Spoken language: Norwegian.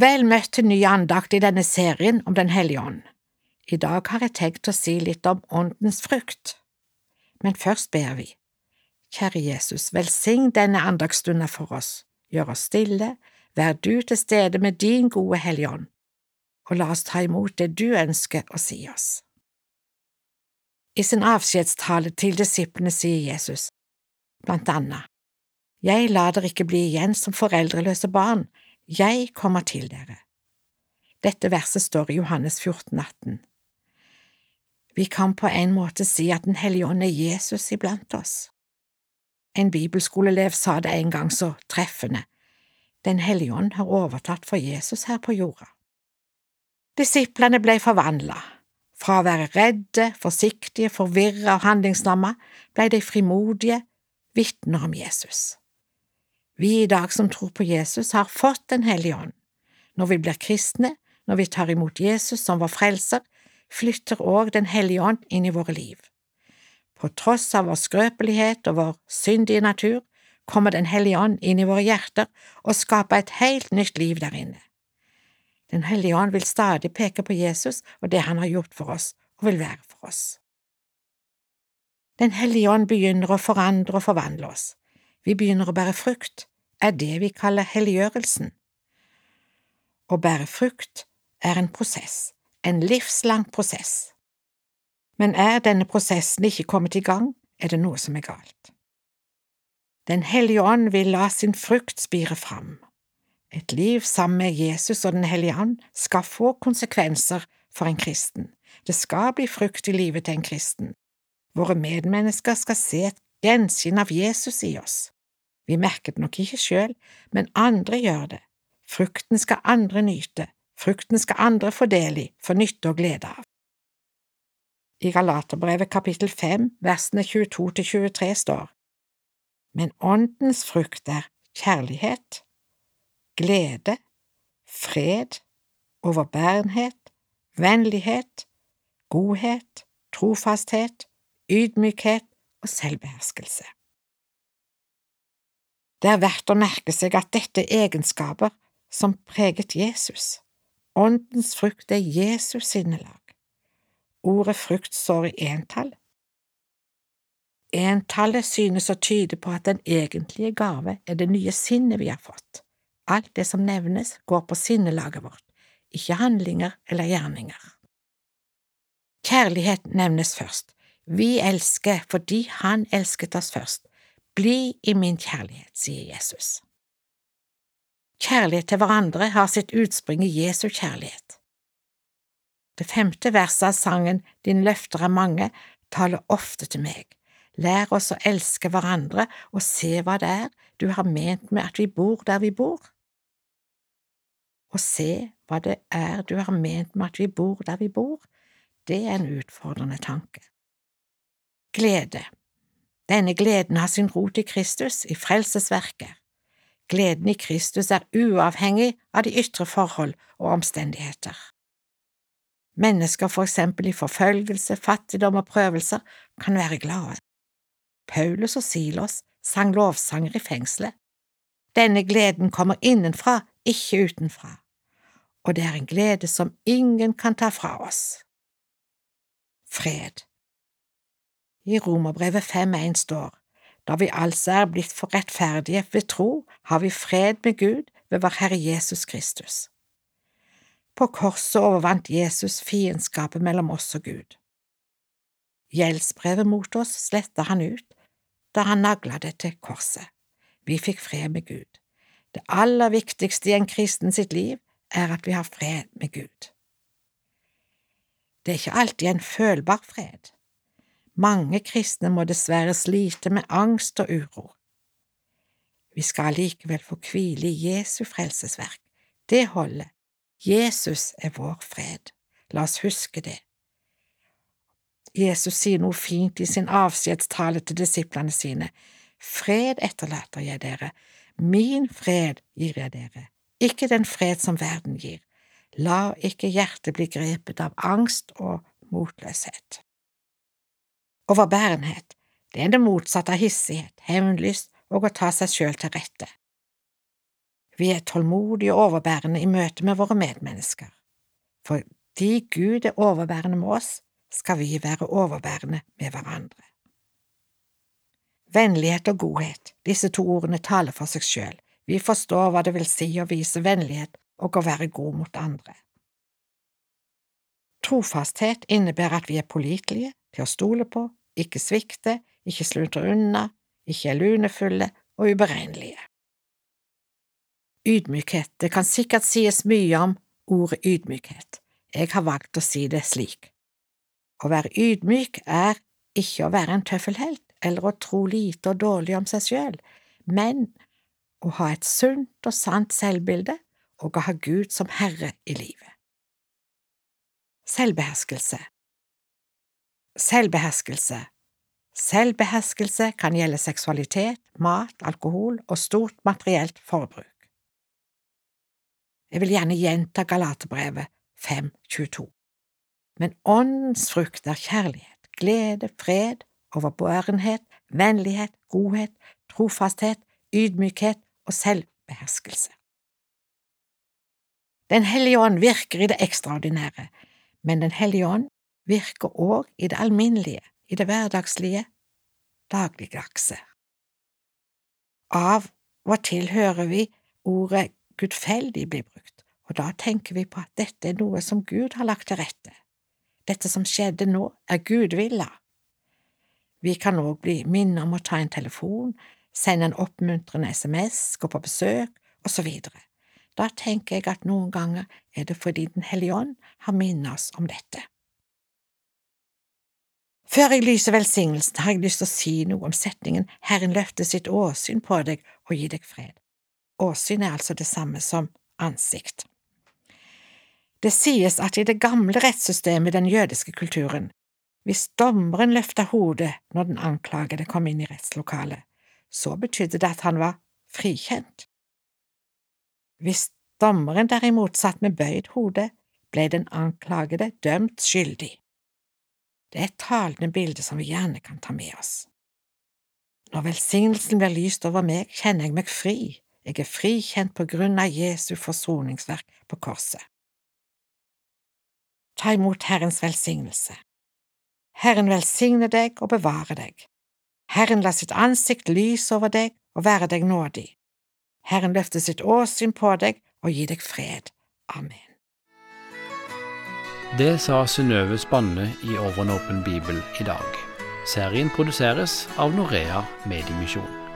Vel møtt til ny andakt i denne serien om Den hellige ånd. I dag har jeg tenkt å si litt om Åndens frukt. Men først ber vi. Kjære Jesus, velsign denne andagsstunden for oss, gjør oss stille, vær du til stede med din gode Hellige Ånd, og la oss ta imot det du ønsker å si oss. I sin avskjedstale til disiplene sier Jesus, blant annet, Jeg lar dere ikke bli igjen som foreldreløse barn, jeg kommer til dere. Dette verset står i Johannes 14, 18. Vi kan på en måte si at Den hellige ånd er Jesus iblant oss. En bibelskoleelev sa det en gang så treffende, Den hellige ånd har overtatt for Jesus her på jorda. Disiplene ble forvandla. Fra å være redde, forsiktige, forvirra og handlingslamma ble de frimodige vitner om Jesus. Vi i dag som tror på Jesus, har fått Den hellige ånd. Når vi blir kristne, når vi tar imot Jesus som vår frelser, flytter òg Den hellige ånd inn i våre liv. På tross av vår skrøpelighet og vår syndige natur kommer Den hellige ånd inn i våre hjerter og skaper et helt nytt liv der inne. Den hellige ånd vil stadig peke på Jesus og det han har gjort for oss og vil være for oss. Den hellige ånd begynner å forandre og forvandle oss. Vi begynner å bære frukt, er det vi kaller helliggjørelsen. Å bære frukt er en prosess, en livslang prosess. Men er denne prosessen ikke kommet i gang, er det noe som er galt. Den hellige ånd vil la sin frukt spire fram. Et liv sammen med Jesus og Den hellige ånd skal få konsekvenser for en kristen. Det skal bli frukt i livet til en kristen. Våre medmennesker skal se et gjenskinn av Jesus i oss. Vi merker det nok ikke sjøl, men andre gjør det. Frukten skal andre nyte, frukten skal andre få del i, få nytte og glede av. I Galaterbrevet kapittel 5 versene 22 til 23 står Men Åndens frukt er kjærlighet, glede, fred, overbærenhet, vennlighet, godhet, trofasthet, ydmykhet og selvbeherskelse. Det er verdt å merke seg at dette er egenskaper som preget Jesus. Åndens frukt er Jesus sinnelag. Ordet frukt står i entall. Entallet synes å tyde på at den egentlige gave er det nye sinnet vi har fått. Alt det som nevnes, går på sinnelaget vårt, ikke handlinger eller gjerninger. Kjærlighet nevnes først. Vi elsker fordi Han elsket oss først. Bli i min kjærlighet, sier Jesus. Kjærlighet til hverandre har sitt utspring i Jesu kjærlighet. Det femte verset av sangen Din løfter er mange taler ofte til meg. Lær oss å elske hverandre og se hva det er du har ment med at vi bor der vi bor. Å se hva det er du har ment med at vi bor der vi bor, det er en utfordrende tanke. Glede. Denne gleden har sin rot i Kristus, i frelsesverket. Gleden i Kristus er uavhengig av de ytre forhold og omstendigheter. Mennesker for eksempel i forfølgelse, fattigdom og prøvelser kan være glade. Paulus og Silos sang lovsanger i fengselet. Denne gleden kommer innenfra, ikke utenfra, og det er en glede som ingen kan ta fra oss. Fred i Romerbrevet 5.1 står, da vi altså er blitt for rettferdige ved tro, har vi fred med Gud ved vår Herre Jesus Kristus. På korset overvant Jesus fiendskapet mellom oss og Gud. Gjeldsbrevet mot oss sletta han ut da han nagla det til korset. Vi fikk fred med Gud. Det aller viktigste i en kristen sitt liv er at vi har fred med Gud. Det er ikke alltid en følbar fred. Mange kristne må dessverre slite med angst og uro. Vi skal allikevel få hvile i Jesu frelsesverk. Det holder. Jesus er vår fred. La oss huske det. Jesus sier noe fint i sin avskjedstale til disiplene sine. Fred etterlater jeg dere, min fred gir jeg dere, ikke den fred som verden gir. La ikke hjertet bli grepet av angst og motløshet. Overbærenhet, det er det motsatte av hissighet, hevnlyst og å ta seg sjøl til rette. Vi er tålmodige og overbærende i møte med våre medmennesker. Fordi Gud er overbærende med oss, skal vi være overbærende med hverandre. Vennlighet og godhet, disse to ordene taler for seg selv. Vi forstår hva det vil si å vise vennlighet og å være god mot andre. Trofasthet innebærer at vi er pålitelige, til å stole på, ikke svikte, ikke sluntre unna, ikke er lunefulle og uberegnelige. Ydmykhet, det kan sikkert sies mye om ordet ydmykhet. Jeg har valgt å si det slik. Å være ydmyk er ikke å være en tøffelhelt eller å tro lite og dårlig om seg selv, men å ha et sunt og sant selvbilde og å ha Gud som herre i livet. Selvbeherskelse Selvbeherskelse Selvbeherskelse kan gjelde seksualitet, mat, alkohol og stort materielt forbruk. Jeg vil gjerne gjenta Galaterbrevet 5.22. Men åndens frukt er kjærlighet, glede, fred, overbærenhet, vennlighet, godhet, trofasthet, ydmykhet og selvbeherskelse. Den hellige ånd virker i det ekstraordinære, men Den hellige ånd virker òg i det alminnelige, i det hverdagslige, dagligdagse. Av og til hører vi ordet gudfeldig bli brukt, og da tenker vi på at dette er noe som Gud har lagt til rette. Dette som skjedde nå, er gudvilla. Vi kan òg bli minnet om å ta en telefon, sende en oppmuntrende SMS, gå på besøk, osv. Da tenker jeg at noen ganger er det fordi Den hellige ånd har minnet oss om dette. Før jeg lyser velsignelsen, har jeg lyst til å si noe om setningen Herren løfter sitt åsyn på deg og gir deg fred. Åsyn er altså det samme som ansikt. Det sies at i det gamle rettssystemet i den jødiske kulturen, hvis dommeren løfta hodet når den anklagede kom inn i rettslokalet, så betydde det at han var frikjent. Hvis dommeren derimot satt med bøyd hode, ble den anklagede dømt skyldig. Det er et talende bilde som vi gjerne kan ta med oss. Når velsignelsen blir lyst over meg, kjenner jeg meg fri, jeg er frikjent på grunn av Jesu forsoningsverk på korset. Ta imot Herrens velsignelse. Herren velsigne deg og bevare deg. Herren la sitt ansikt lyse over deg og være deg nådig. Herren løfte sitt åsyn på deg og gi deg fred. Amen. Det sa Synnøve Spanne i Over en åpen bibel i dag. Serien produseres av Norea Mediemisjon.